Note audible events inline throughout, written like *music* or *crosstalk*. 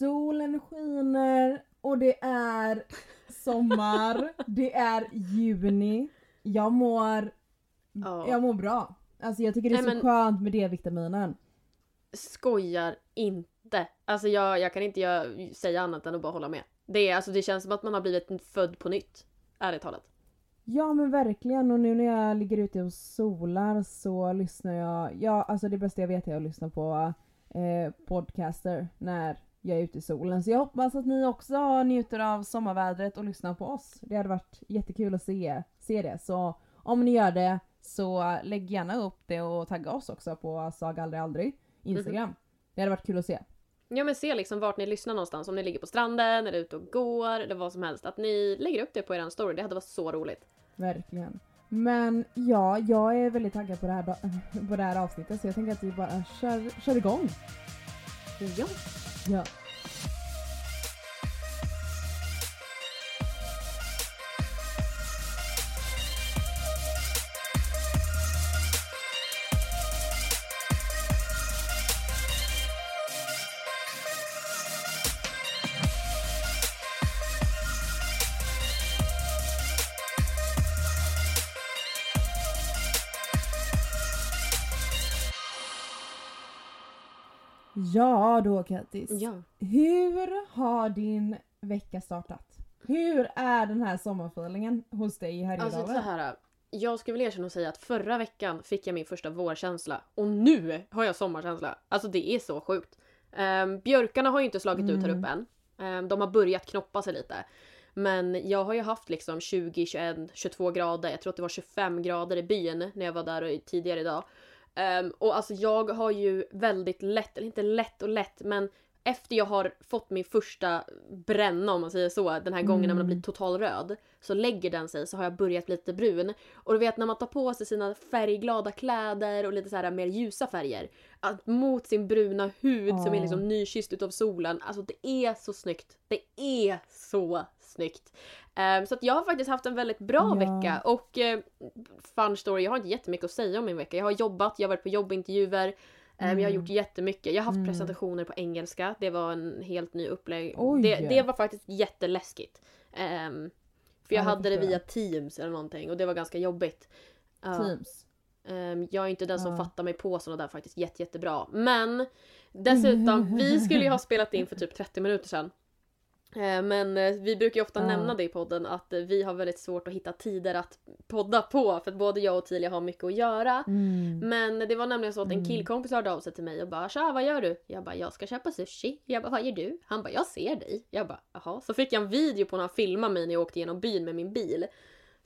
Solen skiner och det är sommar, det är juni. Jag mår, Ja. jag mår bra. Alltså jag tycker det är Nej, så skönt med D-vitaminen. Skojar inte. Alltså jag, jag kan inte göra, säga annat än att bara hålla med. Det, är, alltså, det känns som att man har blivit född på nytt. Ärligt talat. Ja men verkligen och nu när jag ligger ute och solar så lyssnar jag, ja alltså det bästa jag vet är att lyssna på eh, podcaster när jag är ute i solen. Så jag hoppas att ni också njuter av sommarvädret och lyssnar på oss. Det hade varit jättekul att se, se det. Så om ni gör det så lägg gärna upp det och tagga oss också på Saga aldrig aldrig Instagram. Det hade varit kul att se. Ja men se liksom vart ni lyssnar någonstans. Om ni ligger på stranden eller ute och går eller vad som helst. Att ni lägger upp det på er story. Det hade varit så roligt. Verkligen. Men ja, jag är väldigt taggad på det här, *laughs* på det här avsnittet så jag tänker att vi bara kör, kör igång. Ja. Ja. Ja då Kattis. Ja. Hur har din vecka startat? Hur är den här sommarfeelingen hos dig i Alltså Härjedalen? så här. Jag skulle vilja erkänna och säga att förra veckan fick jag min första vårkänsla. Och nu har jag sommarkänsla. Alltså det är så sjukt. Um, björkarna har ju inte slagit ut här Mm. uppe än. Ehm, de har börjat knoppa sig lite. Men jag har ju haft liksom 20, 21, 22 grader. Jag tror att det var 25 grader i byn när jag var där tidigare idag. Ehm, och alltså jag har ju väldigt lätt, eller inte lätt och lätt, men efter jag har fått min första bränna om man säger så, den här gången när man har Mm. total röd, så lägger den sig så har jag börjat bli lite brun. Och du vet när man tar på sig sina färgglada kläder och lite så här mer ljusa färger, att mot sin bruna hud som är liksom nykysst utav solen, alltså det är så snyggt. Det är så snyggt. Ehm, så att jag har faktiskt haft en väldigt bra Ja. vecka och uh, fun story, jag har inte jättemycket att säga om min vecka. Jag har jobbat, jag har varit på jobbintervjuer, ehm, jag har Mm. gjort jättemycket. Jag har haft Mm. presentationer på engelska, det var en helt ny upplägg. Det, det var faktiskt jätteläskigt. Ehm, för jag Ja, hade det via. Teams eller någonting och det var ganska jobbigt. Ja. Teams. Ehm, jag är inte den som Ja. fattar mig på sådana där faktiskt jätte, jättebra. Men dessutom, vi skulle ju ha spelat in för typ 30 minuter sedan. Ehm, Men eh, vi brukar ju ofta Ja. nämna det i podden att eh, vi har väldigt svårt att hitta tider att podda på för att både jag och Tilia har mycket att göra. Mm. Men det var nämligen så att en Mm. killkompis hörde av sig till mig och bara “Tja, vad gör du?” Jag bara “Jag ska köpa sushi”. Jag bara “Vad gör du?” Han bara “Jag ser dig”. Jag bara “Jaha”. Så fick jag en video på när han filmade mig när jag åkte genom byn med min bil.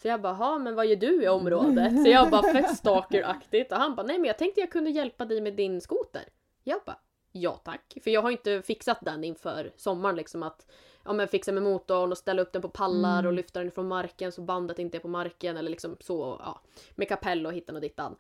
Så jag bara “Ja, men vad gör du i området?” Så jag bara fett stalkeraktigt och han bara “Nej men jag tänkte jag kunde hjälpa dig med din skoter”. Jag bara “Ja tack”. För jag har inte fixat den inför sommaren liksom att ja, men fixa med motorn och ställa upp den på pallar Mm. och lyfta den från marken så bandet inte är på marken eller liksom så ja, med kapell och hittan och dittan.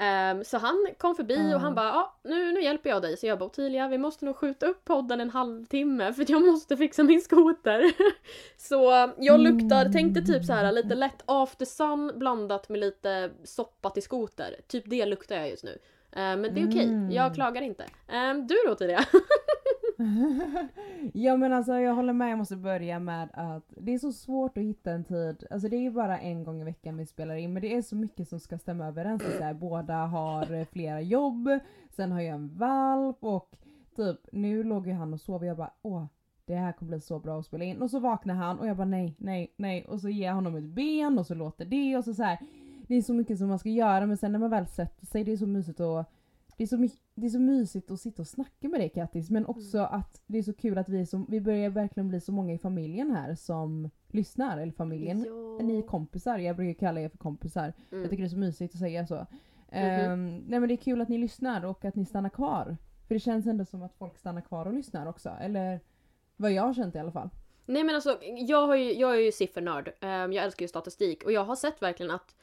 Ehm, så han kom förbi Ja. och han bara ja, nu, nu hjälper jag dig. Så jag bara Ottilia vi måste nog skjuta upp podden en halvtimme för jag måste fixa min skoter. *laughs* så jag luktar, Mm. tänkte typ så här lite lätt after sun blandat med lite soppa till skoter. Typ det luktar jag just nu. Ehm, men det är okej, Mm. jag klagar inte. Ehm, du då Ottilia? *laughs* *laughs* ja men alltså jag håller med, jag måste börja med att det är så svårt att hitta en tid. Alltså det är ju bara en gång i veckan vi spelar in men det är så mycket som ska stämma överens. Så här, båda har flera jobb, sen har jag en valp och typ nu låg ju han och sov och jag bara åh det här kommer bli så bra att spela in. Och så vaknar han och jag bara nej, nej, nej. Och så ger jag honom ett ben och så låter det och så, så här. Det är så mycket som man ska göra men sen när man väl sätter sig det är så mysigt att det är, så det är så mysigt att sitta och snacka med dig Kattis men också att det är så kul att vi, så, vi börjar verkligen bli så många i familjen här som lyssnar. Eller familjen, Ja. ni är kompisar. Jag brukar kalla er för kompisar. Mm. Jag tycker det är så mysigt att säga så. Ehm, nej men det är kul att ni lyssnar och att ni stannar kvar. För det känns ändå som att folk stannar kvar och lyssnar också. Eller vad jag har känt i alla fall. Nej men alltså, jag, har ju, jag är ju siffernörd. Ehm, jag älskar ju statistik och jag har sett verkligen att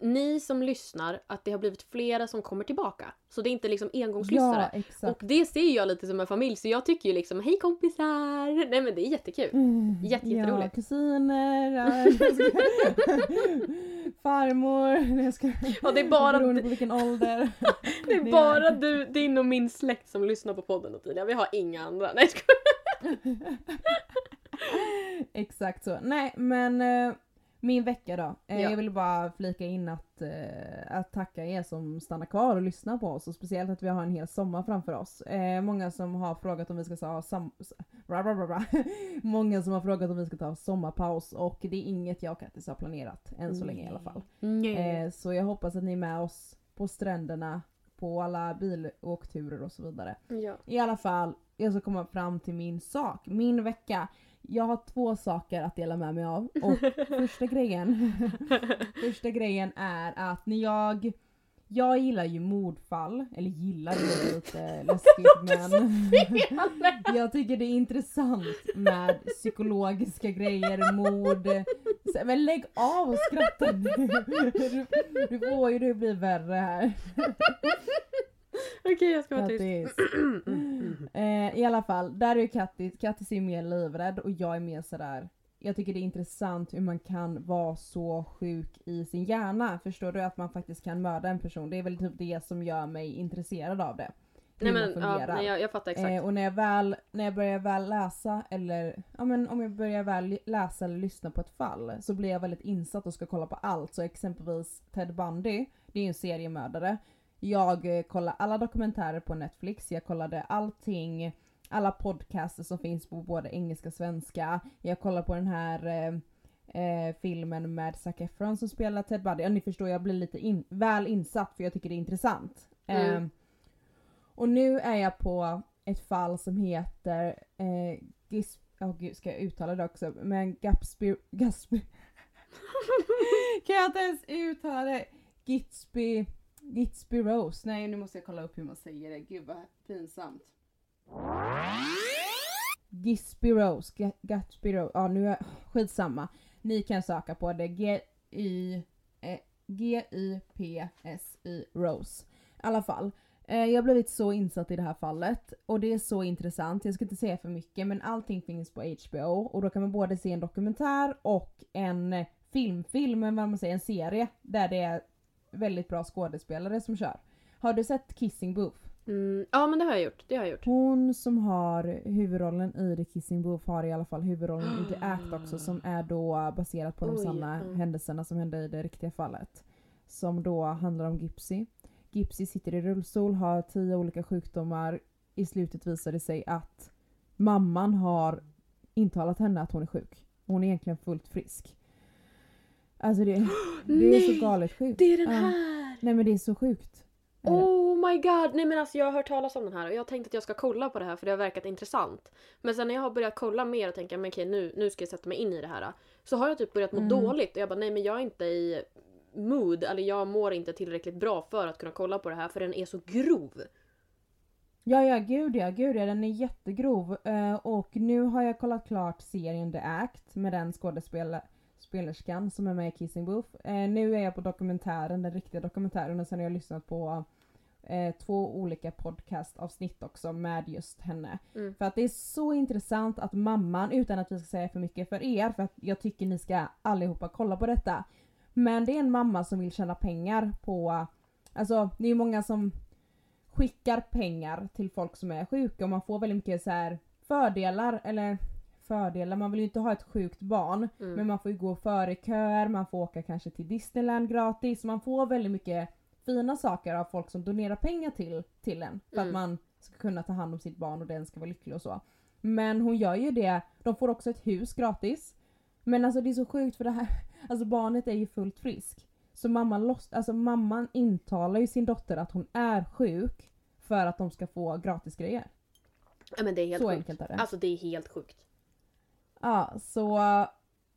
ni som lyssnar, att det har blivit flera som kommer tillbaka. Så det är inte liksom engångslyssnare. Ja exakt. och det ser jag lite som en familj så jag tycker ju liksom hej kompisar! Nej men det är jättekul. Mm, Jätte- Ja, jätteroligt. kusiner, ja, jag ska- *laughs* farmor. Jag ska, Ja, det är bara beroende på vilken ålder. *laughs* Det är bara du, din och min släkt som lyssnar på podden och Tilia. Vi har inga andra. Nej jag. *laughs* Exakt så. Nej men eh, min vecka då. Eh, Ja. Jag vill bara flika in att, eh, att tacka er som stannar kvar och lyssnar på oss och speciellt att vi har en hel sommar framför oss. Eh, många som har frågat om vi ska ta sam- bra, bra, bra. *laughs* Många som har frågat om vi ska ta sommarpaus och det är inget jag och Kattis har planerat än så länge i alla fall. Eh, så jag hoppas att ni är med oss på stränderna, på alla bilåkturer och så vidare. Ja. I alla fall, jag ska komma fram till min sak. Min vecka. Jag har två saker att dela med mig av. *laughs* Och första grejen *laughs* Första grejen är att när jag jag gillar ju mordfall, eller gillar det är lite *laughs* läskigt men jag tycker det är intressant med psykologiska grejer, mord. Men lägg av och skratta. Du, du får ju det bli värre här. *laughs* Okej jag ska vara tyst. Kattis. *clears throat* Eh, I alla fall, där är ju Kattis, Kattis är mer livrädd och jag är mer sådär jag tycker det är intressant hur man kan vara så sjuk i sin hjärna. Förstår du? Att man faktiskt kan mörda en person. Det är väl typ det som gör mig intresserad av det. Hur Nej men ja, nej, jag, jag fattar exakt. Eh, och när jag, väl, när jag börjar väl läsa eller ja, men om jag börjar väl läsa eller lyssna på ett fall så blir jag väldigt insatt och ska kolla på allt. Så exempelvis Ted Bundy, det är ju en seriemördare. Jag eh, kollar alla dokumentärer på Netflix, jag kollade allting, alla podcaster som finns på både engelska och svenska. Jag kollar på den här eh, eh, filmen med Zac Efron som spelar Ted Bundy. Ja, ni förstår, jag blir lite in, väl insatt för jag tycker det är intressant. Mm. Eh, och nu är jag på ett fall som heter eh, Gis... Oh, gud, ska jag uttala det också? Men Gatsby... Gatsby... *laughs* kan jag inte ens uttala det? Gitsby... Gitsby Rose. Nej, nu måste jag kolla upp hur man säger det. Gud vad pinsamt. Gisby Rose. Gatsby Rose. Ja, nu är... Skitsamma. Ni kan söka på det. G-Y-G-Y-P-S-Y-Rose. I alla fall. Eh, jag har blivit så insatt i det här fallet och det är så intressant. Jag ska inte säga för mycket men allting finns på HBO och då kan man både se en dokumentär och en eh, filmfilm, men vad man säger, en serie där det är väldigt bra skådespelare som kör. Har du sett Kissing Booth? Mm, ja men det har jag gjort. Det har jag gjort. Hon som har huvudrollen i The Kissing Booth har i alla fall huvudrollen i The *gasps* Act också som är då baserat på de Oj, sanna mm. händelserna som hände i det riktiga fallet. Som då handlar om Gypsy. Gypsy sitter i rullstol, har tio olika sjukdomar. I slutet visar det sig att mamman har intalat henne att hon är sjuk. Hon är egentligen fullt frisk. Alltså det, *gasps* det är så galet sjukt. Det är den Ja. här! Nej men det är så sjukt. Är? Oh my god! Nej men alltså jag har hört talas om den här och jag tänkte att jag ska kolla på det här för det har verkat intressant. Men sen när jag har börjat kolla mer och tänka men okej nu, nu ska jag sätta mig in i det här. Så har jag typ börjat må Mm. dåligt och jag bara nej men jag är inte i mood, eller jag mår inte tillräckligt bra för att kunna kolla på det här för den är så grov. Ja, ja, gud ja, gud ja, den är jättegrov. Eh, och nu har jag kollat klart serien The Act med den skådespelerskan som är med i Kissing Booth. Eh, nu är jag på dokumentären, den riktiga dokumentären och sen har jag lyssnat på eh, två olika podcastavsnitt också med just henne. Mm. För att det är så intressant att mamman, utan att vi ska säga för mycket för er, för att jag tycker ni ska allihopa kolla på detta. Men det är en mamma som vill tjäna pengar på, alltså det är många som skickar pengar till folk som är sjuka och man får väldigt mycket så här fördelar, eller fördelar, man vill ju inte ha ett sjukt barn Mm. men man får ju gå före köer, man får åka kanske till Disneyland gratis, man får väldigt mycket fina saker av folk som donerar pengar till, till en för Mm. att man ska kunna ta hand om sitt barn och den ska vara lycklig och så. Men hon gör ju det, de får också ett hus gratis. Men alltså det är så sjukt för det här, *laughs* alltså barnet är ju fullt frisk. Så mamman, loss, alltså mamman intalar ju sin dotter att hon är sjuk för att de ska få gratis grejer. Ja men det är helt Så sjukt. enkelt är det. Alltså det är helt sjukt. Ja, så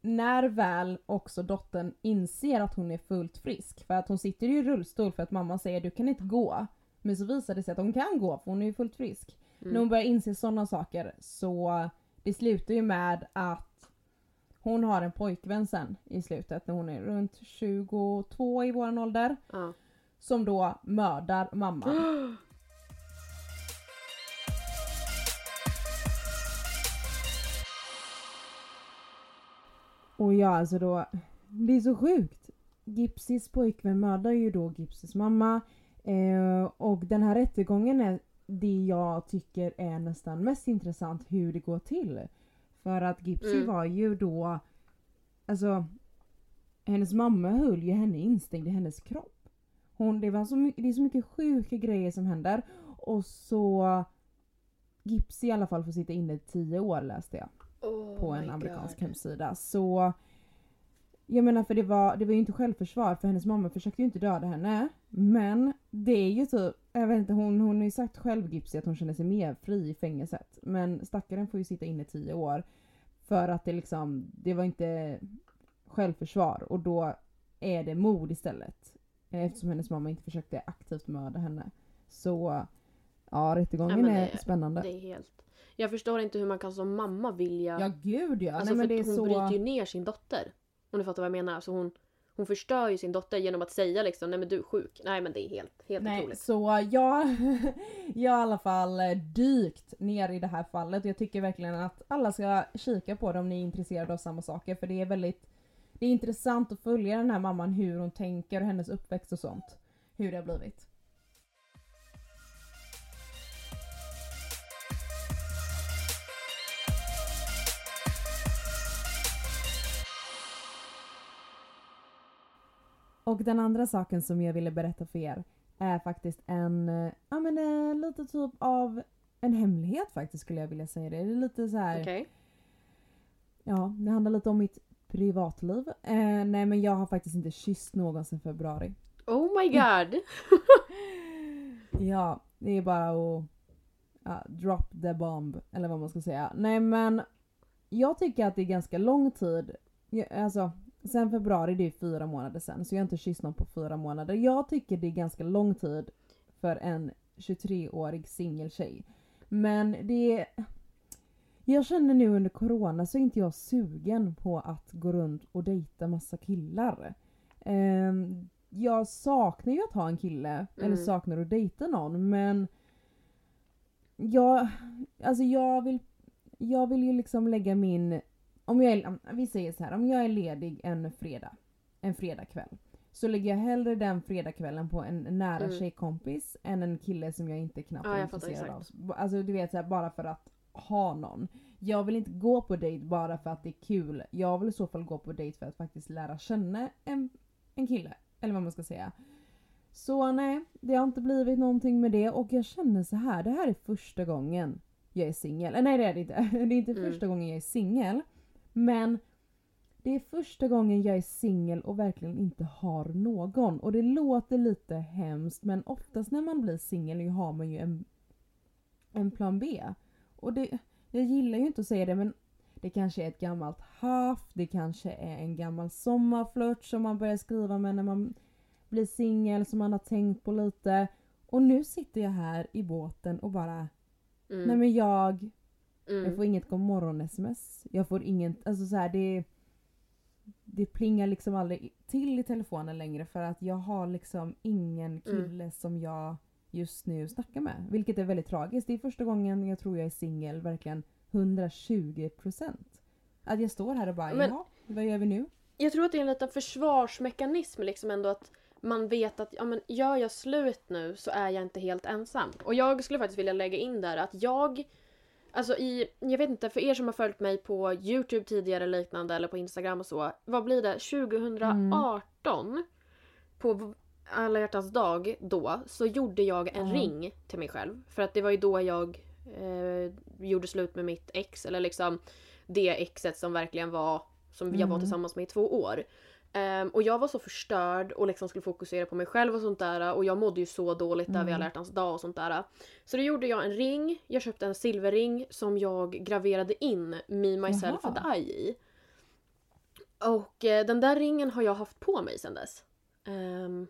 när väl också dottern inser att hon är fullt frisk, för att hon sitter ju i rullstol för att mamman säger du kan inte gå. Men så visar det sig att hon kan gå för hon är ju fullt frisk. Mm. När hon börjar inse sådana saker så det slutar ju med att hon har en pojkvän sen i slutet när hon är runt 22 i våran ålder. Ja. Som då mördar mamman. *gasps* *gasps* Och ja, alltså då. Det är så sjukt. Gipsys pojkvän mördar ju då Gipsys mamma. Eh, och den här rättegången är det jag tycker är nästan mest intressant hur det går till. För att Gipsy Mm. var ju då, alltså hennes mamma höll ju henne instängd i hennes kropp. Hon, det, var så mycket, det är så mycket sjuka grejer som händer. Och så Gipsy i alla fall får sitta inne i tio år läste jag Oh på en amerikansk God. hemsida. Så jag menar för det var, det var ju inte självförsvar för hennes mamma försökte ju inte döda henne. Men det är ju typ, jag vet inte hon, hon har ju sagt själv Gipsy att hon känner sig mer fri i fängelset. Men stackaren får ju sitta inne tio år. För att det liksom, det var inte självförsvar och då är det mord istället. Eftersom hennes mamma inte försökte aktivt mörda henne. Så ja, rättegången Ja, men är det- spännande. Det är helt... Jag förstår inte hur man kan som mamma vilja... Ja gud ja. alltså Nej, men hon så... bryter ju ner sin dotter. Om du fattar vad jag menar. Alltså hon, hon förstör ju sin dotter genom att säga liksom nej men du är sjuk. Nej men det är helt, helt Nej, otroligt. så jag, *laughs* jag har i alla fall eh, dykt ner i det här fallet. Jag tycker verkligen att alla ska kika på det om ni är intresserade av samma saker. För det är väldigt det är intressant att följa den här mamman, hur hon tänker och hennes uppväxt och sånt. Hur det har blivit. Och den andra saken som jag ville berätta för er är faktiskt en, eh, ja men eh, lite typ av en hemlighet faktiskt skulle jag vilja säga det. Det är lite så här, Okej. ja det handlar lite om mitt privatliv. Eh, nej men jag har faktiskt inte kysst någon sedan februari. Oh my god! *laughs* Ja, det är bara att ja, drop the bomb, eller vad man ska säga. Nej men jag tycker att det är ganska lång tid. Jag, alltså, sen februari, det är fyra månader sen, så jag har inte kysst någon på fyra månader. Jag tycker det är ganska lång tid för en 23-årig singeltjej. Men det är... Jag känner nu under corona så är inte jag sugen på att gå runt och dejta massa killar. Ehm, jag saknar ju att ha en kille, eller Mm. saknar att dejta någon men jag, alltså jag vill, jag vill ju liksom lägga min, om jag är, vi säger så här, om jag är ledig en fredag, en fredagkväll. Så lägger jag hellre den fredagskvällen på en nära Mm. tjejkompis än en kille som jag inte knappt Ja, är intresserad av. Alltså du vet så här, bara för att ha någon. Jag vill inte gå på dejt bara för att det är kul. Jag vill i så fall gå på dejt för att faktiskt lära känna en, en kille. Eller vad man ska säga. Så nej, det har inte blivit någonting med det och jag känner så här. det här är första gången jag är singel. Eh, Nej det är det inte. *laughs* Det är inte Mm. första gången jag är singel. Men det är första gången jag är singel och verkligen inte har någon. Och det låter lite hemskt men oftast när man blir singel har man ju en, en plan B. Och det, jag gillar ju inte att säga det men det kanske är ett gammalt haft, det kanske är en gammal sommarflört som man börjar skriva med när man blir singel som man har tänkt på lite. Och nu sitter jag här i båten och bara, Mm. nej men jag, mm. jag får inget godmorgon-sms. Jag får inget, alltså så här, det det plingar liksom aldrig till i telefonen längre för att jag har liksom ingen kille som jag just nu snackar med. Vilket är väldigt tragiskt. Det är första gången jag tror jag är singel verkligen 120%. Att jag står här och bara Men- jaha, vad gör vi nu? Jag tror att det är en liten försvarsmekanism liksom ändå att man vet att ja, men gör jag slut nu så är jag inte helt ensam. Och jag skulle faktiskt vilja lägga in där att jag Alltså i, jag vet inte, för er som har följt mig på Youtube tidigare liknande eller på Instagram och så. Vad blir det? 2018 på alla hjärtans dag då så gjorde jag en Ja. ring till mig själv. För att det var ju då jag eh, gjorde slut med mitt ex eller liksom det exet som verkligen var som jag var Mm. tillsammans med i två år. Ehm, och jag var så förstörd och liksom skulle fokusera på mig själv och sånt där och jag mådde ju så dåligt där vid Mm. alla hjärtans dag och sånt där. Så då gjorde jag en ring, jag köpte en silverring som jag graverade in Me, Myself Jaha. and I i. Och eh, den där ringen har jag haft på mig sedan dess. Ehm,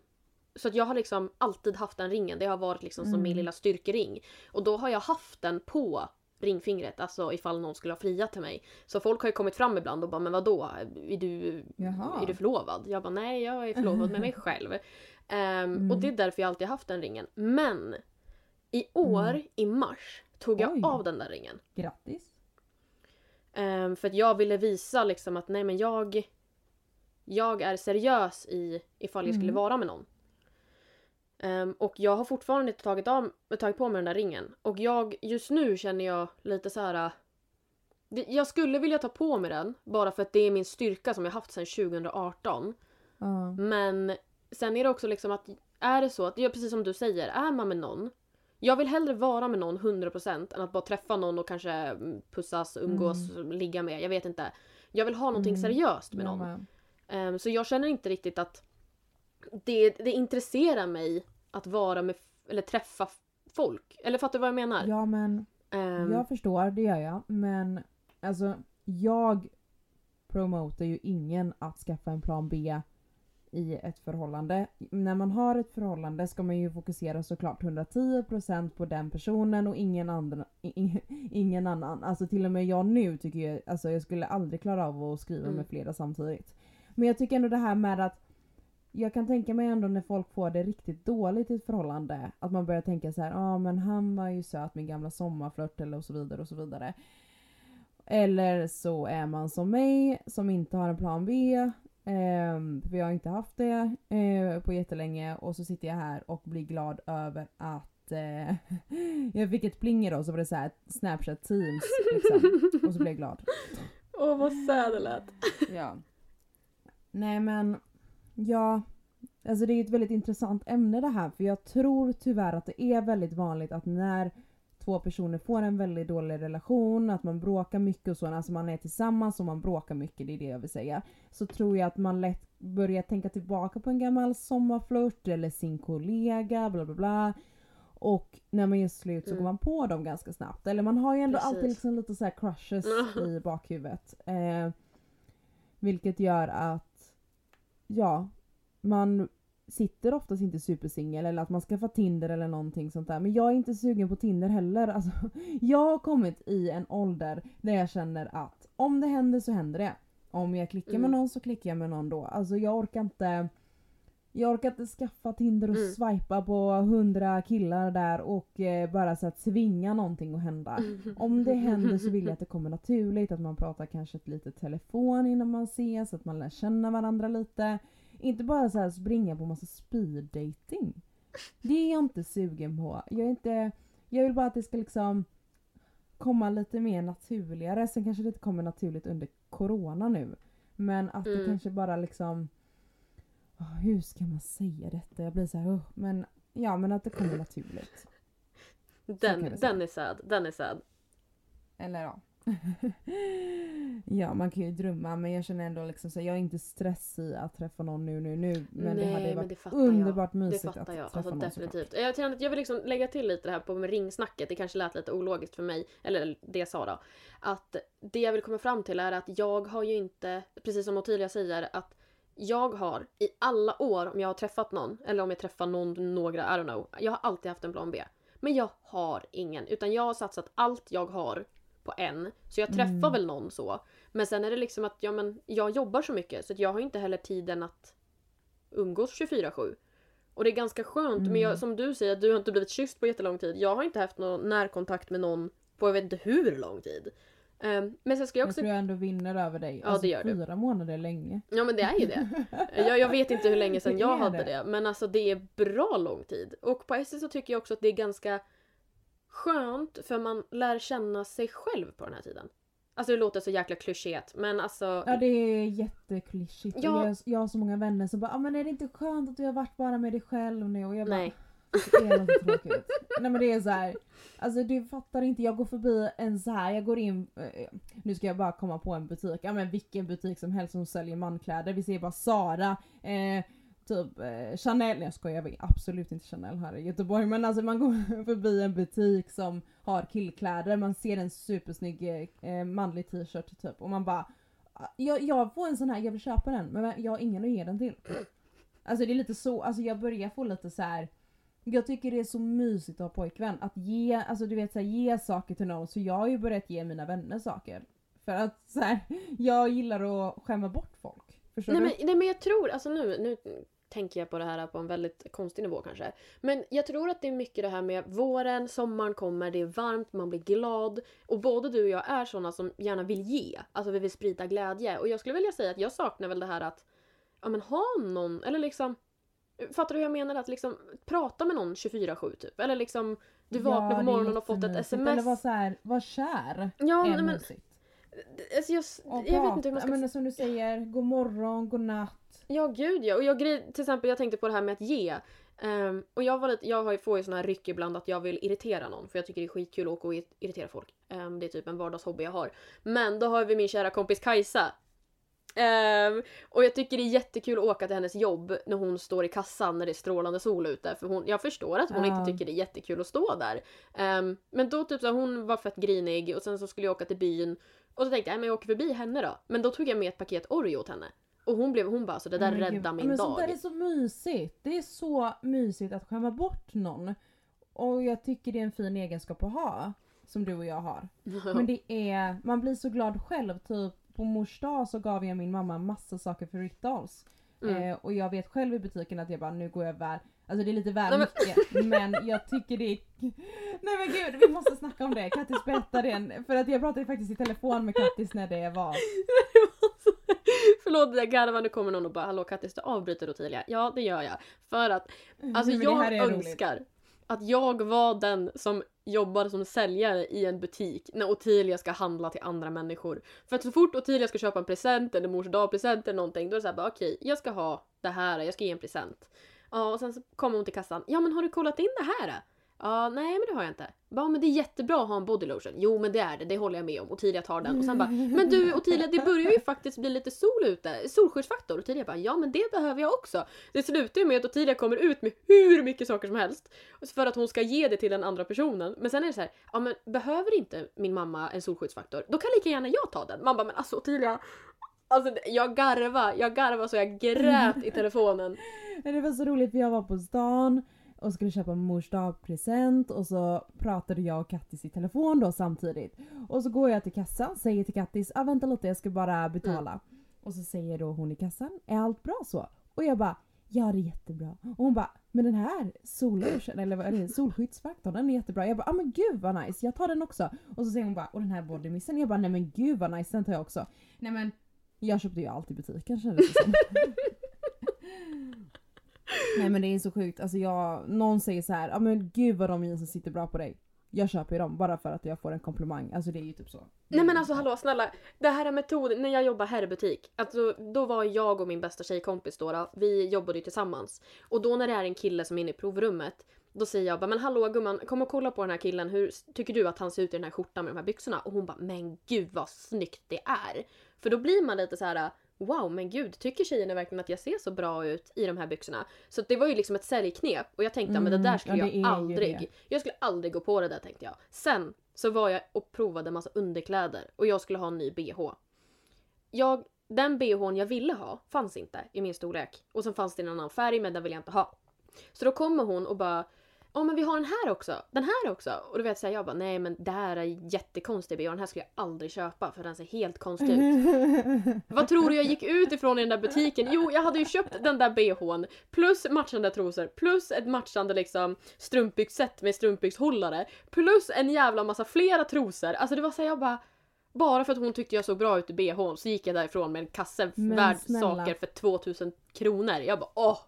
så att jag har liksom alltid haft den ringen. Det har varit liksom som min Mm. lilla styrkering. Och då har jag haft den på ringfingret, alltså ifall någon skulle ha friat till mig. Så folk har ju kommit fram ibland och bara men vadå, är du, Jaha. är du förlovad? Jag bara nej jag är förlovad med mig själv. Ehm, Mm. Och det är därför jag alltid haft den ringen. Men i år, Mm. i mars, tog jag Oj. av den där ringen. Grattis. Ehm, för att jag ville visa liksom att nej men jag Jag är seriös i ifall jag skulle Mm. vara med någon. Ehm, och jag har fortfarande inte tagit, av, tagit på mig den där ringen. Och jag, just nu känner jag lite så här. äh, Jag skulle vilja ta på mig den bara för att det är min styrka som jag haft sedan 2018. Ja. Men sen är det också liksom att är det så att, ja, precis som du säger, är man med någon. Jag vill hellre vara med någon 100% än att bara träffa någon och kanske mm, pussas, umgås, ligga med. Jag vet inte. Jag vill ha någonting Mm. seriöst med någon. Ehm, så jag känner inte riktigt att det, det intresserar mig att vara med, eller träffa folk. Eller fattar du vad jag menar? Ja men Ehm, jag förstår, det gör jag. Men alltså jag promotar ju ingen att skaffa en plan B i ett förhållande. När man har ett förhållande ska man ju fokusera såklart 110% på den personen och ingen i- Ingen annan. Alltså till och med jag nu tycker jag, alltså jag skulle aldrig klara av att skriva Mm. med flera samtidigt. Men jag tycker ändå det här med att jag kan tänka mig ändå när folk får det riktigt dåligt i ett förhållande. Att man börjar tänka så här, ja ah, men han var ju söt min gamla sommarflört eller och så vidare och så vidare. Eller så är man som mig som inte har en plan B. ehm, för jag har inte haft det eh, på jättelänge och så sitter jag här och blir glad över att eh, *laughs* jag fick ett pling idag så var det så här Snapchat Teams liksom. Och så blev jag glad. *laughs* Åh vad sad det lät. Ja. Nej men, ja. Alltså det är ett väldigt intressant ämne det här för jag tror tyvärr att det är väldigt vanligt att när två personer får en väldigt dålig relation, att man bråkar mycket och så, alltså man är tillsammans och man bråkar mycket, det är det jag vill säga. Så tror jag att man lätt börjar tänka tillbaka på en gammal sommarflört eller sin kollega, bla bla bla. Och när man gör slut så Mm. går man på dem ganska snabbt. Eller man har ju ändå Precis. alltid liksom lite så crushes *laughs* i bakhuvudet. Eh, vilket gör att, ja, man sitter oftast inte supersingel eller att man skaffar Tinder eller någonting sånt där. Men jag är inte sugen på Tinder heller. Alltså, *laughs* jag har kommit i en ålder där jag känner att om det händer så händer det. Om jag klickar med Mm. någon så klickar jag med någon då. Alltså jag orkar inte jag orkar inte skaffa Tinder och Mm. swipa på hundra killar där och eh, bara så att svinga någonting att hända. Om det händer så vill jag att det kommer naturligt, att man pratar kanske ett litet telefon innan man ses, att man lär känna varandra lite. Inte bara så här springa på massa speed dating. Det är jag inte sugen på. Jag, är inte, jag vill bara att det ska liksom komma lite mer naturligare. Sen kanske det inte kommer naturligt under corona nu. Men att det Mm. kanske bara liksom... Åh, hur ska man säga detta? Jag blir så här, "Åh", men ja men att det kommer naturligt. Den, den är sad. Den är sad. Eller ja. *laughs* ja man kan ju drömma men jag känner ändå liksom så jag är inte stressig att träffa någon nu nu nu. Men det Nej, hade men varit det underbart Det mysigt fattar att jag. träffa Alltså någon definitivt. Jag känner att jag vill liksom lägga till lite det här på ringsnacket. Det kanske lät lite ologiskt för mig. Eller det jag sa då. Att det jag vill komma fram till är att jag har ju inte, precis som Ottilia säger, att jag har i alla år om jag har träffat någon, eller om jag träffar någon, några, I don't know. Jag har alltid haft en plan B. Men jag har ingen. Utan jag har satsat allt jag har på en. Så jag träffar Mm. väl någon så. Men sen är det liksom att ja, men jag jobbar så mycket så jag har inte heller tiden att umgås 24-7. Och det är ganska skönt, men Mm. jag, som du säger, du har inte blivit kysst på jättelång tid. Jag har inte haft någon närkontakt med någon på jag vet inte hur lång tid. Ehm, men sen ska jag Jag också... tror jag ändå vinner över dig. Ja, alltså, det gör du. fyra månader är länge. Ja men det är ju det. *laughs* Jag, jag vet inte hur länge sedan jag hade det. det. Men alltså det är bra lång tid. Och på SS så tycker jag också att det är ganska skönt för man lär känna sig själv på den här tiden. Alltså det låter så jäkla klyschigt men alltså... Ja det är jätteklyschigt. Ja. Jag, jag har så många vänner som bara ah, men är det inte skönt att du har varit bara med dig själv nu? Och jag bara nej det är något tråkigt. Nej men det är så här. Alltså du fattar inte, jag går förbi en så här, jag går in, eh, nu ska jag bara komma på en butik, ja men vilken butik som helst som säljer mankläder. Vi ser bara Sara, eh, typ eh, Chanel, nej jag skojar, jag vill absolut inte Chanel här i Göteborg men alltså man går *laughs* förbi en butik som har killkläder, man ser en supersnygg eh, eh manlig t-shirt typ och man bara ah, jag, jag får en sån här, jag vill köpa den men jag har ingen att ge den till. Alltså det är lite så, alltså jag börjar få lite så här. Jag tycker det är så mysigt att ha pojkvän. Att ge, alltså du vet så här, ge saker till någon. Så jag har ju börjat ge mina vänner saker. För att så här, jag gillar att skämma bort folk. Förstår Nej du? men, nej men jag tror, alltså nu, nu tänker jag på det här på en väldigt konstig nivå kanske. Men jag tror att det är mycket det här med våren, sommaren kommer, det är varmt, man blir glad. Och både du och jag är såna som gärna vill ge. Alltså vi vill sprida glädje. Och jag skulle vilja säga att jag saknar väl det här att ja men ha någon, eller liksom Fattar du hur jag menar? Att liksom prata med någon 24-7 typ. Eller liksom du Ja, vaknar det på morgonen och fått ett sms. Eller vara så här, var kär. Ja, är nej, men, alltså jag, Och jag vet inte hur man ska... Men som du säger, god morgon, god natt. Ja gud ja. Och jag till exempel jag tänkte på det här med att ge. Ehm, och jag, var lite, jag får ju såna här ryck ibland att jag vill irritera någon för jag tycker det är skitkul att åka och ir- irritera folk. Ehm, det är typ en vardagshobby jag har. Men då har vi min kära kompis Kajsa. Ehm, och jag tycker det är jättekul att åka till hennes jobb när hon står i kassan när det är strålande sol ute. För hon, jag förstår att hon Ja. inte tycker det är jättekul att stå där. Ehm, men då typ så hon var fett grinig och sen så skulle jag åka till byn. Och så tänkte jag, "Nej, men jag åker förbi henne då. Men då tog jag med ett paket Oreo åt henne. Och hon blev, hon bara så det där Men gud, räddar min men dag. Sånt där är så mysigt. Det är så mysigt att skämma bort någon. Och jag tycker det är en fin egenskap att ha. Som du och jag har. *laughs* Men det är, man blir så glad själv. Typ på mors dag så gav jag min mamma massa saker för Rittals. Mm. Eh, och jag vet själv i butiken att jag bara nu går jag väl, alltså det är lite väl Nej, men- mycket *laughs* men jag tycker det är... Nej men gud vi måste snacka om det, Kattis berätta det. För att jag pratade faktiskt i telefon med Kattis när det var. *laughs* Förlåt jag garvar, nu kommer någon och bara hallå Kattis du avbryter Ottilia. Ja det gör jag. För att alltså Men det jag är roligt att jag var den som jobbar som säljare i en butik när Ottilia ska handla till andra människor. För att så fort Ottilia ska köpa en present eller mors dagpresent eller någonting då är det såhär bara okej jag ska ha det här, jag ska ge en present. Ja och sen så kommer hon till kassan. Ja men har du kollat in det här? Ja, nej men det har jag inte. Bara, men det är jättebra att ha en body lotion. Jo men det är det, det håller jag med om. Ottilia tar den och sen bara Men du Ottilia det börjar ju faktiskt bli lite sol ute. Solskyddsfaktor. Ottilia bara ja men det behöver jag också. Det slutar ju med att Ottilia kommer ut med hur mycket saker som helst. För att hon ska ge det till den andra personen. Men sen är det så här, ja men behöver inte min mamma en solskyddsfaktor? Då kan lika gärna jag ta den. Man bara men alltså Ottilia. Alltså jag garva, jag garva så jag grät i telefonen. *laughs* Men det var så roligt för jag var på stan och skulle köpa mors dagpresent och så pratade jag och Kattis i telefon då samtidigt. Och så går jag till kassan, säger till Kattis ah, vänta lite jag ska bara betala. Och så säger då hon i kassan, är allt bra så? Och jag bara Ja det är jättebra. Och hon bara, men den här sollotion, eller vad är det, solskyddsfaktorn, den är jättebra. Jag bara, ah men gud vad nice, jag tar den också. Och så säger hon bara, och den här bodymissen. Jag bara, nej men gud vad nice, den tar jag också. Nej men, jag köpte ju allt i butiken kändes det som. *laughs* *laughs* Nej men det är så sjukt, alltså jag, någon säger så här, ja men gud vad de jeansen sitter bra på dig. Jag köper ju dem bara för att jag får en komplimang, alltså det är ju typ så. Nej men alltså hallå snälla, det här är metoden, när jag jobbade herrbutik, alltså, då var jag och min bästa tjejkompis då, då, vi jobbade ju tillsammans. Och då när det är en kille som är inne i provrummet, då säger jag bara men hallå gumman, kom och kolla på den här killen, hur tycker du att han ser ut i den här skjortan med de här byxorna? Och hon bara men gud vad snyggt det är. För då blir man lite så här. Wow men gud, tycker tjejerna verkligen att jag ser så bra ut i de här byxorna? Så det var ju liksom ett säljknep och jag tänkte men det Mm, där skulle ja, det jag aldrig, jag skulle aldrig gå på det där tänkte jag. Sen så var jag och provade massa underkläder och jag skulle ha en ny bh. Jag, den bhn jag ville ha fanns inte i min storlek. Och sen fanns det en annan färg men den vill jag inte ha. Så då kommer hon och bara Ja men vi har den här också, den här också. Och du vet här, jag bara nej men det här är jättekonstig bh, den här skulle jag aldrig köpa för den ser helt konstig ut. *laughs* Vad tror du jag gick ut ifrån i den där butiken? Jo, jag hade ju köpt den där bhn plus matchande trosor plus ett matchande liksom strumpbyxset med strumpbyxhållare plus en jävla massa flera trosor. Alltså det var så här, jag bara bara för att hon tyckte jag såg bra ut i bhn så gick jag därifrån med en kasse Men värd snälla. saker för 2000 kronor. Jag bara åh!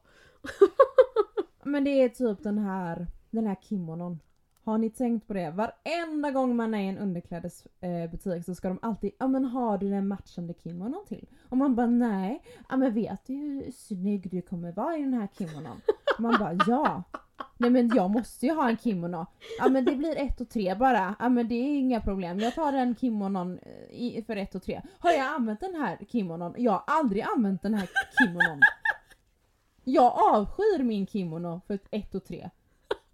*laughs* Men det är typ den här, den här kimonon. Har ni tänkt på det? Varenda gång man är i en underklädesbutik så ska de alltid ja men har du den matchande kimonon till? Och man bara nej. Ja men vet du hur snygg du kommer vara i den här kimonon? Och man bara ja. Nej men jag måste ju ha en kimono. Ja men det blir ett och tre bara. Ja men det är inga problem. Jag tar den kimonon eh, i, för ett och tre. Har jag använt den här kimonon? Jag har aldrig använt den här kimonon. Jag avskyr min kimono för ett och tre.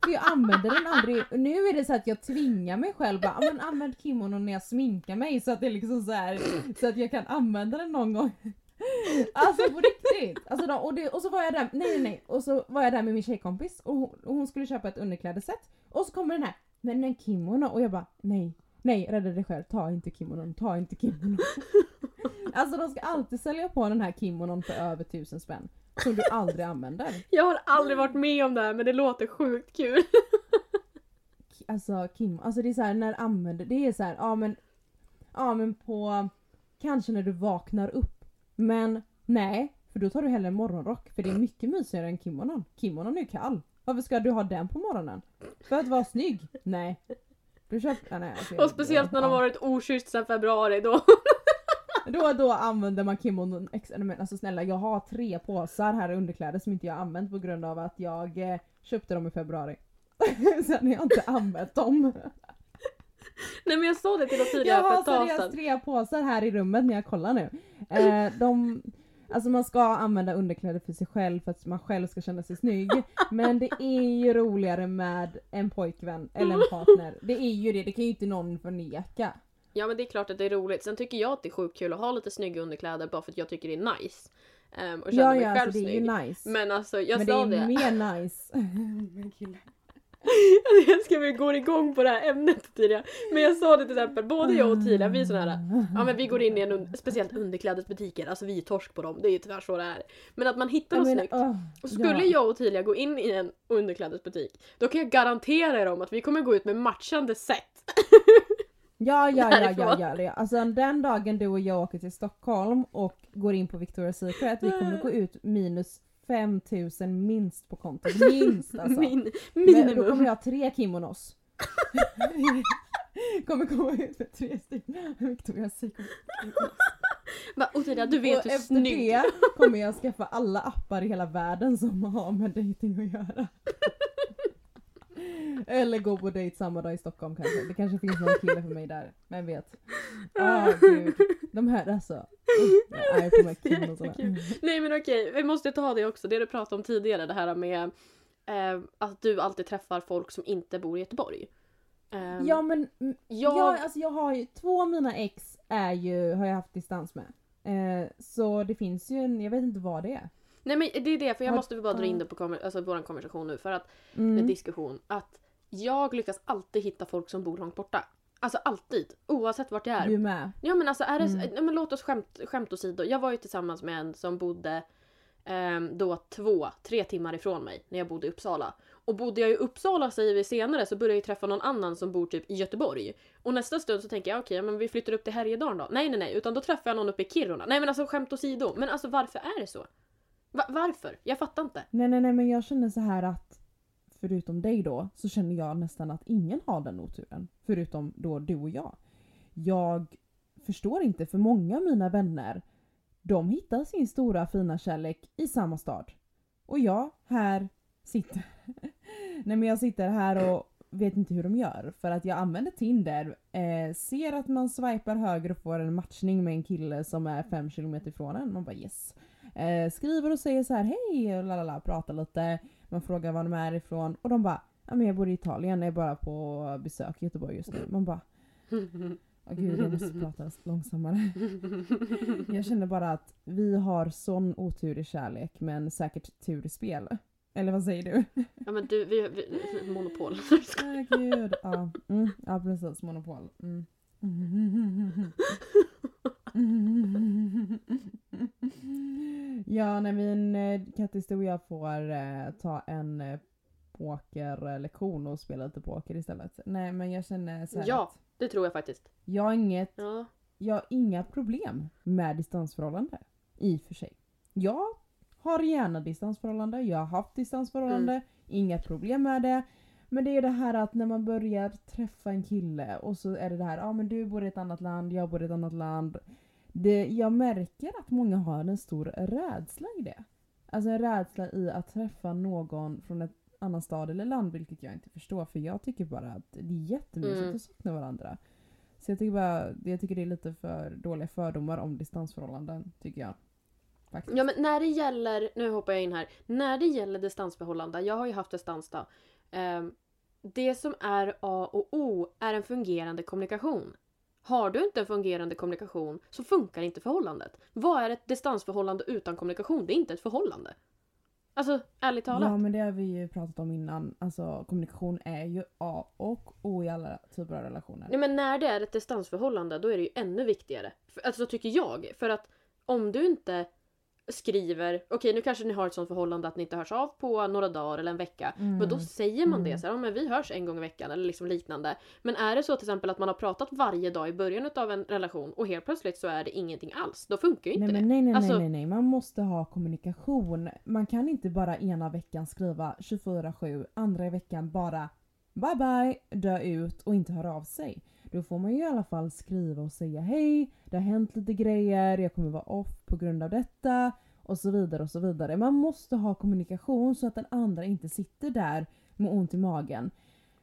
För jag använder den aldrig. Nu är det så att jag tvingar mig själv bara, ah, men använd kimonon när jag sminkar mig så att det är liksom så här, så att jag kan använda den någon gång. Alltså på riktigt. Alltså då, och, det, och så var jag där, nej nej nej, och så var jag där med min tjejkompis och hon, och hon skulle köpa ett underklädesset. Och så kommer den här, men en kimono och jag bara nej, nej rädda dig själv, ta inte kimonon, ta inte kimonon. Alltså de ska alltid sälja på den här kimonon för över tusen spänn. Som du aldrig använder. *laughs* Jag har aldrig varit med om det här men det låter sjukt kul. Alltså Kim, alltså det är så här när använder, det är så här, ja men, ja men på, kanske när du vaknar upp. Men nej, För då tar du hellre en morgonrock för det är mycket mysigare än kimonon. Kimonon är ju kall. Varför ska du ha den på morgonen? För att vara snygg? Nej. Du köper, nej, alltså, Och speciellt när de varit okysst sedan februari då. Då, då använder man kimonon extra. Men alltså snälla jag har tre påsar här i underkläder som inte jag har använt på grund av att jag eh, köpte dem i februari. *laughs* Sen har jag inte använt dem. Nej men jag sa det till Ottilia Jag för har ett tag seriöst sedan. tre påsar här i rummet när jag kollar nu. Eh, de, alltså man ska använda underkläder för sig själv för att man själv ska känna sig snygg. Men det är ju roligare med en pojkvän eller en partner. Det är ju det, det kan ju inte någon förneka. Ja men det är klart att det är roligt. Sen tycker jag att det är sjukt kul att ha lite snygga underkläder bara för att jag tycker det är nice. Um, och känna Ja mig ja, själv alltså det är snygg. ju nice. Men alltså jag Men det sa är det. mer *laughs* nice. *laughs* Jag älskar vi går igång på det här ämnet tidigare. Men jag sa det till exempel, både jag och Tila, vi är såna här, ja men vi går in i en, un- speciellt underklädesbutiker, alltså vi är torsk på dem, det är ju tyvärr så det är. Men att man hittar något menar, snyggt. åh, Och skulle ja. jag och Tilia gå in i en underklädesbutik, då kan jag garantera er om att vi kommer gå ut med matchande set. *laughs* Ja, ja, ja, ja, ja, ja. Alltså den dagen du och jag åker till Stockholm och går in på Victoria's Secret, vi kommer gå ut minus 5000 minst på kontot. Minst alltså. *laughs* Min, Men då minimum. kommer jag ha tre kimonos. *laughs* kommer komma ut med tre stycken Victoria's Secret. Och Tilia, du vet och hur efter snygg det kommer jag skaffa alla appar i hela världen som har med dating att göra. Eller gå på dejt samma dag i Stockholm kanske. Det kanske finns någon kille för mig där. Vem vet? Ah gud. De här alltså. Uh, jag är på mig kimonosarna. jättekul. Nej men okej, vi måste ta det också, det du pratade om tidigare, det här med eh, att du alltid träffar folk som inte bor i Göteborg. Ehm, Ja men jag, jag, alltså jag har ju, två av mina ex är ju, har jag haft distans med. Eh, så det finns ju en, jag vet inte vad det är. Nej men det är det, för jag måste bara dra in det på alltså, vår konversation nu för att, Mm. diskussion, att jag lyckas alltid hitta folk som bor långt borta. Alltså alltid, oavsett vart jag är. Du med. Ja men alltså är det, Mm. nej, men låt oss skämt, skämt åsido. Jag var ju tillsammans med en som bodde ehm, då två, tre timmar ifrån mig när jag bodde i Uppsala. Och bodde jag i Uppsala säger vi senare så började jag ju träffa någon annan som bor typ i Göteborg. Och nästa stund så tänker jag okej men vi flyttar upp till Härjedalen då. Nej nej nej utan då träffar jag någon uppe i Kiruna. Nej men alltså skämt åsido. Men alltså varför är det så? Va- varför? Jag fattar inte. Nej nej nej men jag känner så här att förutom dig då så känner jag nästan att ingen har den oturen. Förutom då du och jag. Jag förstår inte för många av mina vänner de hittar sin stora fina kärlek i samma stad. Och jag här sitter *laughs* Nej men jag sitter här och vet inte hur de gör för att jag använder Tinder, eh, ser att man swipar höger och får en matchning med en kille som är 5km ifrån en. Man bara yes. Eh, skriver och säger så här hej och lalala, pratar lite. Man frågar var de är ifrån och de bara ja men jag bor i Italien, jag är bara på besök i Göteborg just nu. Man bara åh gud jag måste prata långsammare. *laughs* Jag känner bara att vi har sån otur i kärlek men säkert tur i spel. Eller vad säger du? Ja men du, vi, vi monopol. *laughs* Ja gud. Ja, mm, ja precis, monopol. Mm. *laughs* *laughs* Ja, nej men eh, jag får eh, ta en eh, pokerlektion och spela lite poker istället. Nej men jag känner så här Ja. att Det tror jag faktiskt. jag har inget Ja. jag har inga problem med distansförhållande. I och för sig. Jag har gärna distansförhållande, jag har haft distansförhållande, inga problem med det. Men det är det här att när man börjar träffa en kille och så är det det här, ja ah, men du bor i ett annat land, jag bor i ett annat land. Det, jag märker att många har en stor rädsla i det. Alltså en rädsla i att träffa någon från ett annan stad eller land, vilket jag inte förstår för jag tycker bara att det är jättemysigt Mm. att sakna varandra. Så jag tycker bara, jag tycker det är lite för dåliga fördomar om distansförhållanden, tycker jag. Faktiskt. Ja men när det gäller, nu hoppar jag in här. När det gäller distansförhållanden, jag har ju haft distans då. Ehm, det som är A och O är en fungerande kommunikation. Har du inte en fungerande kommunikation så funkar inte förhållandet. Vad är ett distansförhållande utan kommunikation? Det är inte ett förhållande. Alltså, ärligt talat. Ja men det har vi ju pratat om innan. Alltså kommunikation är ju A och O i alla typer av relationer. Nej men när det är ett distansförhållande då är det ju ännu viktigare. Alltså tycker jag. För att om du inte skriver, okej nu kanske ni har ett sånt förhållande att ni inte hörs av på några dagar eller en vecka. Mm. Men då säger man det Mm. så här, ja, men vi hörs en gång i veckan eller liksom liknande. Men är det så till exempel att man har pratat varje dag i början av en relation och helt plötsligt så är det ingenting alls. Då funkar ju inte Nej, det. nej, nej, Alltså- nej, nej, nej, man måste ha kommunikation. Man kan inte bara ena veckan skriva 24-7, andra veckan bara bye bye, dö ut och inte höra av sig. Då får man ju i alla fall skriva och säga hej, det har hänt lite grejer, jag kommer vara off på grund av detta och så vidare och så vidare. Man måste ha kommunikation så att den andra inte sitter där med ont i magen.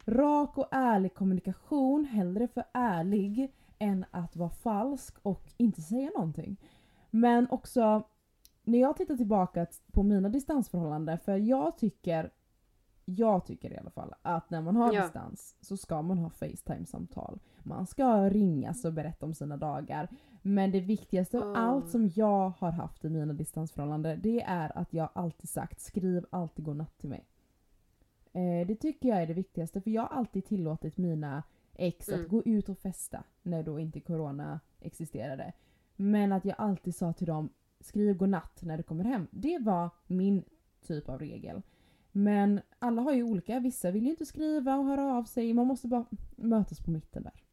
Rak och ärlig kommunikation, hellre för ärlig än att vara falsk och inte säga någonting. Men också när jag tittar tillbaka på mina distansförhållanden, för jag tycker jag tycker i alla fall att när man har Ja. distans så ska man ha Facetime-samtal. Man ska ringas och berätta om sina dagar. Men det viktigaste av Ah. allt som jag har haft i mina distansförhållanden det är att jag alltid sagt skriv alltid godnatt till mig. Eh, det tycker jag är det viktigaste för jag har alltid tillåtit mina ex Mm. att gå ut och festa när då inte corona existerade. Men att jag alltid sa till dem skriv godnatt när du kommer hem. Det var min typ av regel. Men alla har ju olika, vissa vill ju inte skriva och höra av sig. Man måste bara mötas på mitten där.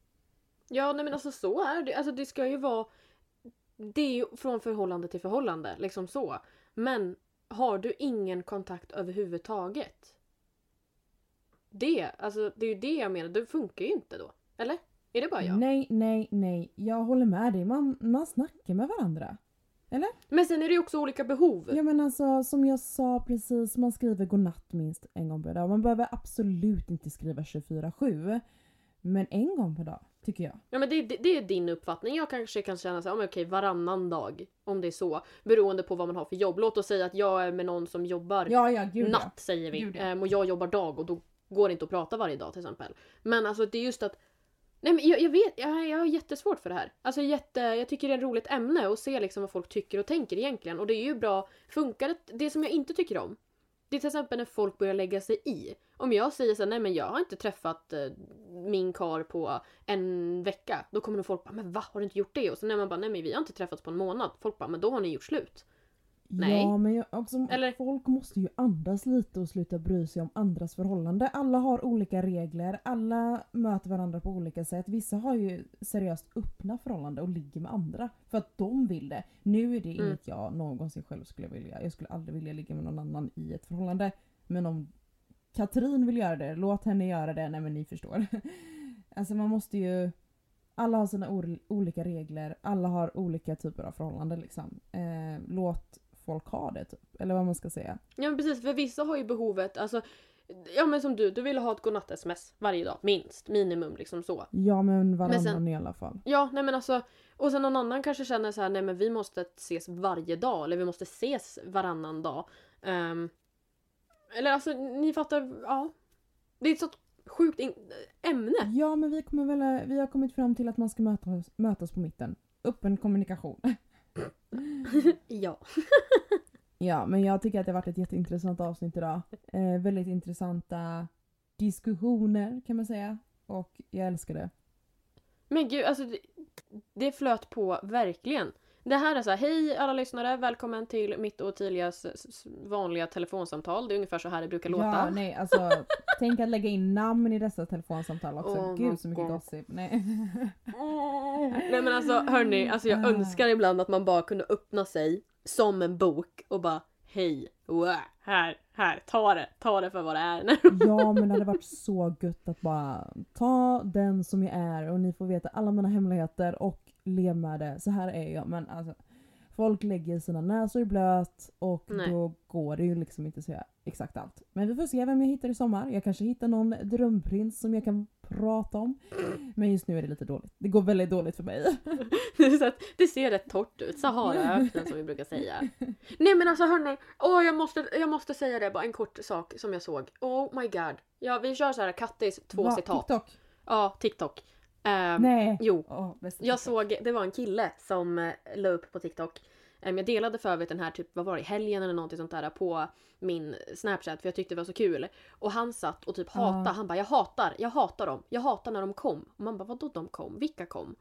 Ja nej men alltså så är det. Alltså det ska ju vara... Det är ju från förhållande till förhållande, liksom så. Men har du ingen kontakt överhuvudtaget? Det, alltså det är ju det jag menar, det funkar ju inte då. Eller? Är det bara jag? Nej, nej, nej. Jag håller med dig. Man, man snackar med varandra. Men sen är det ju också olika behov. Ja men alltså som jag sa precis, man skriver godnatt minst en gång per dag. Man behöver absolut inte skriva 24-7. Men en gång per dag, tycker jag. Ja men det, det, det är din uppfattning. Jag kanske kan känna så här, ja, men okej varannan dag. Om det är så. Beroende på vad man har för jobb. Låt oss säga att jag är med någon som jobbar Ja, ja, gud ja. natt säger vi. Gud. Ehm, och jag jobbar dag och då går det inte att prata varje dag till exempel. Men alltså det är just att Nej men jag, jag vet, jag, jag har jättesvårt för det här. Alltså jätte, jag tycker det är ett roligt ämne att se liksom vad folk tycker och tänker egentligen. Och det är ju bra, funkar det? Det som jag inte tycker om. Det är till exempel när folk börjar lägga sig i. Om jag säger såhär, nej men jag har inte träffat eh, min kar på en vecka. Då kommer nog folk bara, men va? Har du inte gjort det? Och så när man bara, nej men vi har inte träffats på en månad. Folk bara, men då har ni gjort slut. Nej. Ja, men jag, också, Eller- folk måste ju andas lite och sluta bry sig om andras förhållande. Alla har olika regler, alla möter varandra på olika sätt. Vissa har ju seriöst öppna förhållanden och ligger med andra för att de vill det. Nu är det Mm. inget jag någonsin själv skulle vilja. Jag skulle aldrig vilja ligga med någon annan i ett förhållande. Men om Katrin vill göra det, låt henne göra det. Nej men ni förstår. *laughs* Alltså man måste ju... Alla har sina ol- olika regler, alla har olika typer av förhållanden liksom. Eh, låt folk ha det typ. Eller vad man ska säga. Ja men precis, för vissa har ju behovet, alltså Ja men som du, du vill ha ett godnatt-sms varje dag, minst, minimum liksom så. Ja men varannan sen- i alla fall. Ja, nej men alltså, och sen någon annan kanske känner så här, nej men vi måste ses varje dag, eller vi måste ses varannan dag. Ehm, eller alltså, ni fattar, ja. Det är ett sånt sjukt ämne. Ja men vi, kommer väl, vi har kommit fram till att man ska mötas, mötas på mitten. Öppen kommunikation. *laughs* *laughs* ja. *laughs* Ja men jag tycker att det har varit ett jätteintressant avsnitt idag. Eh, väldigt intressanta diskussioner kan man säga. Och jag älskar det. Men gud, alltså det, det flöt på verkligen. Det här är så här, hej alla lyssnare, välkommen till mitt och Tilias s- s- vanliga telefonsamtal. Det är ungefär så här det brukar låta. Ja nej alltså *laughs* tänk att lägga in namn i dessa telefonsamtal också. Oh Gud så mycket God. gossip. Nej. *laughs* Nej men alltså hörni, alltså jag Ah. önskar ibland att man bara kunde öppna sig som en bok och bara hej, wow, här, här, ta det, ta det för vad det är. *laughs* Ja men det hade varit så gött att bara ta den som jag är och ni får veta alla mina hemligheter och lev med det. Så här är jag. Men alltså folk lägger sina näsor i blöt och Nej. då går det ju liksom inte att säga exakt allt. Men vi får se vem jag hittar i sommar. Jag kanske hittar någon drömprins som jag kan prata om. Men just nu är det lite dåligt. Det går väldigt dåligt för mig. *laughs* Så att det ser rätt torrt ut, Saharaöknen som vi brukar säga. Nej men alltså hörni, åh, jag, måste, jag måste säga det, bara en kort sak som jag såg. Oh my god. Ja vi kör så här Kattis två Va, citat. TikTok? Ja, TikTok. Ehm, Nej. Jo, bästa Jag såg, det var en kille som eh, la upp på TikTok. Em, jag delade för övrigt den här typ, vad var det, helgen eller någonting sånt där på min Snapchat för jag tyckte det var så kul. Och han satt och typ hatade, han bara jag hatar, jag hatar dem, jag hatar när de kom. Och man bara vadå de kom, vilka kom?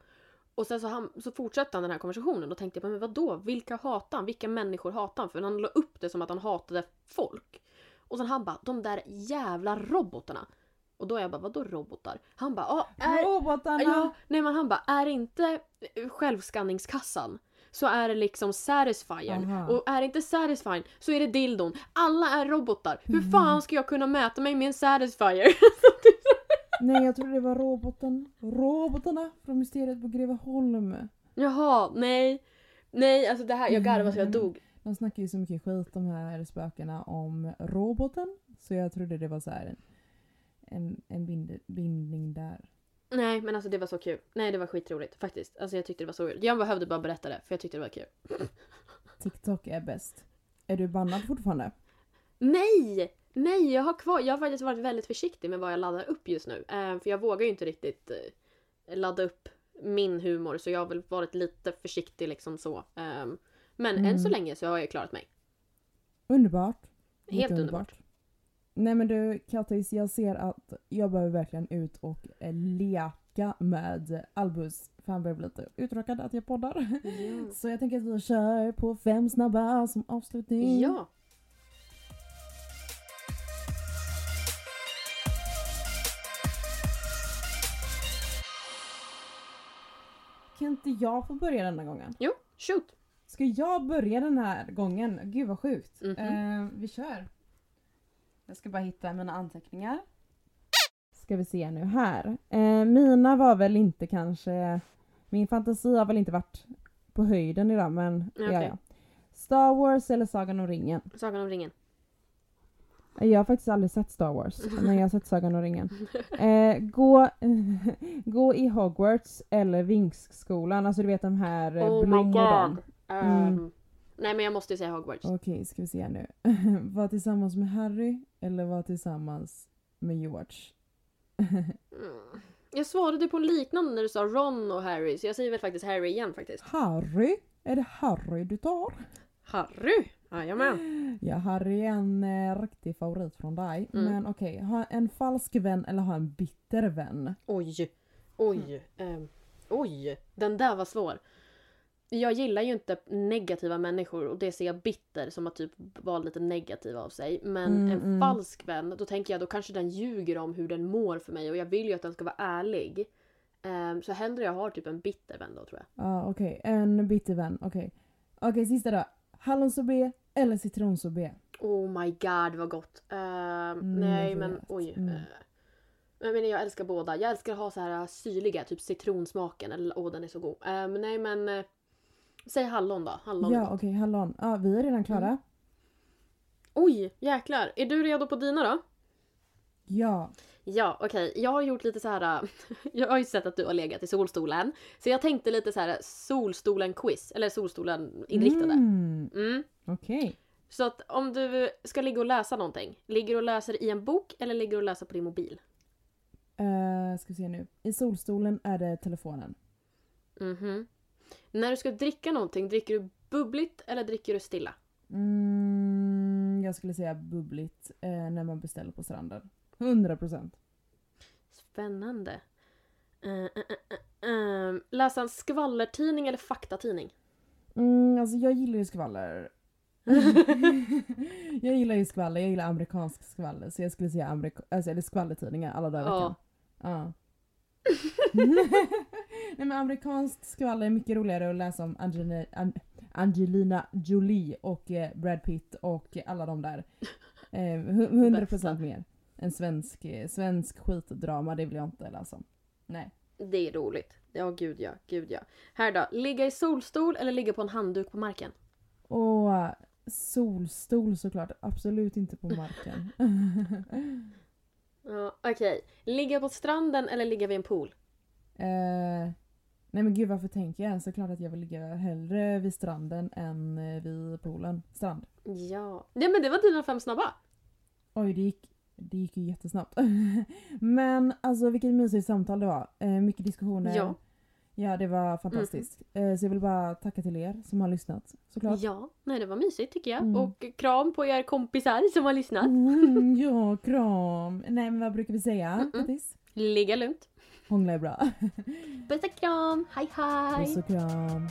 Och sen så, han, så fortsatte han den här konversationen. Då tänkte jag, men vadå? Vilka hatar han? Vilka människor hatar han? För han la upp det som att han hatade folk. Och sen han bara, de där jävla robotarna. Och då är jag bara, vadå robotar? Han bara, ah, är, Robotarna! ja, nej men han bara, är inte självskanningskassan så är det liksom satisfyern. Aha. Och är det inte satisfyern så är det dildon. Alla är robotar. Hur fan ska jag kunna mäta mig med en satisfyer? *laughs* Nej jag trodde det var roboten. Robotarna från Mysteriet på Greveholm. Jaha, nej. Nej, alltså det här, jag garvade så jag dog. De snackar ju så mycket skit de här spökena om roboten. Så jag trodde det var så här en, en, bind, bindning där. Nej, men alltså det var så kul. Nej, det var skitroligt faktiskt. Alltså jag tyckte det var så roligt. Jag behövde bara berätta det för jag tyckte det var kul. *laughs* TikTok är bäst. Är du bannad fortfarande? Nej! Nej, jag har kvar. Jag har faktiskt varit väldigt försiktig med vad jag laddar upp just nu. Eh, för jag vågar ju inte riktigt eh, ladda upp min humor så jag har väl varit lite försiktig liksom så. Eh, men än Mm. så länge så har jag klarat mig. Underbart. Helt Lite underbart. Nej men du Kattis, jag ser att jag behöver verkligen ut och eh, leka med Albus. För han börjar bli lite uttråkad att jag poddar. Ja. *laughs* Så jag tänker att vi kör på fem snabba som avslutning. ja. Kan inte jag få börja denna gången? Jo, shoot. Ska jag börja den här gången? Gud vad sjukt. Mhm. Eh, vi kör. Jag ska bara hitta mina anteckningar. Ska vi se nu här. Eh, mina var väl inte kanske... Min fantasi har väl inte varit på höjden idag men Okej. ja, ja. Star Wars eller Sagan om ringen? Sagan om ringen. Jag har faktiskt aldrig sett Star Wars, *laughs* men jag har sett Sagan om ringen. Eh, gå, *laughs* gå i Hogwarts eller Vinkskolan, alltså du vet de här eh, Oh my Blom och dem. god. Mm. Nej men jag måste ju säga Hogwarts. Okej, ska vi se nu. *laughs* var tillsammans med Harry eller var tillsammans med George? Mm. Jag svarade på en liknande när du sa Ron och Harry så jag säger väl faktiskt Harry igen faktiskt. Harry? Är det Harry du tar? Harry? Jajamän. *gasps* Ja, Harry är en eh, riktig favorit från dig. Mm. Men okej, ha en falsk vän eller ha en bitter vän? Oj. Oj. ehm, oj. Den där var svår. Jag gillar ju inte negativa människor och det ser jag bitter som att typ vara lite negativ av sig. Men Mm, en mm. falsk vän, då tänker jag då kanske den ljuger om hur den mår för mig och jag vill ju att den ska vara ärlig. Ehm, så hellre jag har typ en bitter vän då tror jag. Ja, okej. En bitter vän. Okej. Okej, sista då. Hallonsorbet eller citronsorbet? Oh my god vad gott. Ehm, Mm, nej men oj. Mm. eh, jag menar jag älskar båda. Jag älskar att ha så här uh, syrliga, typ citronsmaken. Eller åh den är så god. Ehm, nej men eh, säg hallon då. Hallon Ja, okej. hallon. Ja, vi är redan klara. Mm. Oj jäklar. Är du redo på dina då? Ja. Ja okej. Jag har gjort lite så här. uh, *laughs* jag har ju sett att du har legat i solstolen. Så jag tänkte lite så här solstolen quiz. Eller solstolen inriktade. Mm, Mm. okej. Så att om du ska ligga och läsa någonting. Ligger du och läser i en bok eller ligger du och läser på din mobil? Uh, ska vi se nu. I solstolen är det telefonen. Mhm. När du ska dricka någonting, dricker du bubbligt eller dricker du stilla? Mm, jag skulle säga bubbligt eh, när man beställer på stranden. 100%. Spännande. Uh, uh, uh, uh, läsa en skvallertidning eller faktatidning? Mm, alltså jag gillar ju skvaller. *laughs* jag gillar ju skvaller, jag gillar amerikansk skvaller. Så jag skulle säga amerika- alltså, eller skvallertidningar alla dagar i veckan. Ja. *laughs* Nej men amerikanskt skvaller är mycket roligare att läsa om Angelina, An- Angelina Jolie och eh, Brad Pitt och alla de där. Eh, hu- *laughs* 100% Bästa. mer. En svensk, eh, svensk skitdrama, det vill jag inte läsa om. Nej. Det är roligt. Ja, gud ja. Gud ja. Här då. Ligga i solstol eller ligga på en handduk på marken? Eh, solstol såklart, absolut inte på marken. *laughs* Ja, Okej. Ligga på stranden eller ligga vid en pool? Eh, nej men gud varför tänker jag? Såklart att jag vill ligga hellre vid stranden än eh, vid poolen. Strand. Ja. Nej men det var dina fem snabba. Oj det gick, det gick ju jättesnabbt. *laughs* men alltså vilket mysigt samtal det var. Eh, mycket diskussioner. Ja. Ja det var fantastiskt. Eh, så jag vill bara tacka till er som har lyssnat. Såklart. Ja. Nej det var mysigt tycker jag. Mm. Och kram på er kompisar som har lyssnat. Mm, *laughs* ja, kram. Nej men vad brukar vi säga? Kattis? Ligga lugnt. Hångla är bra. Puss och kram, hej hej! Puss och kram.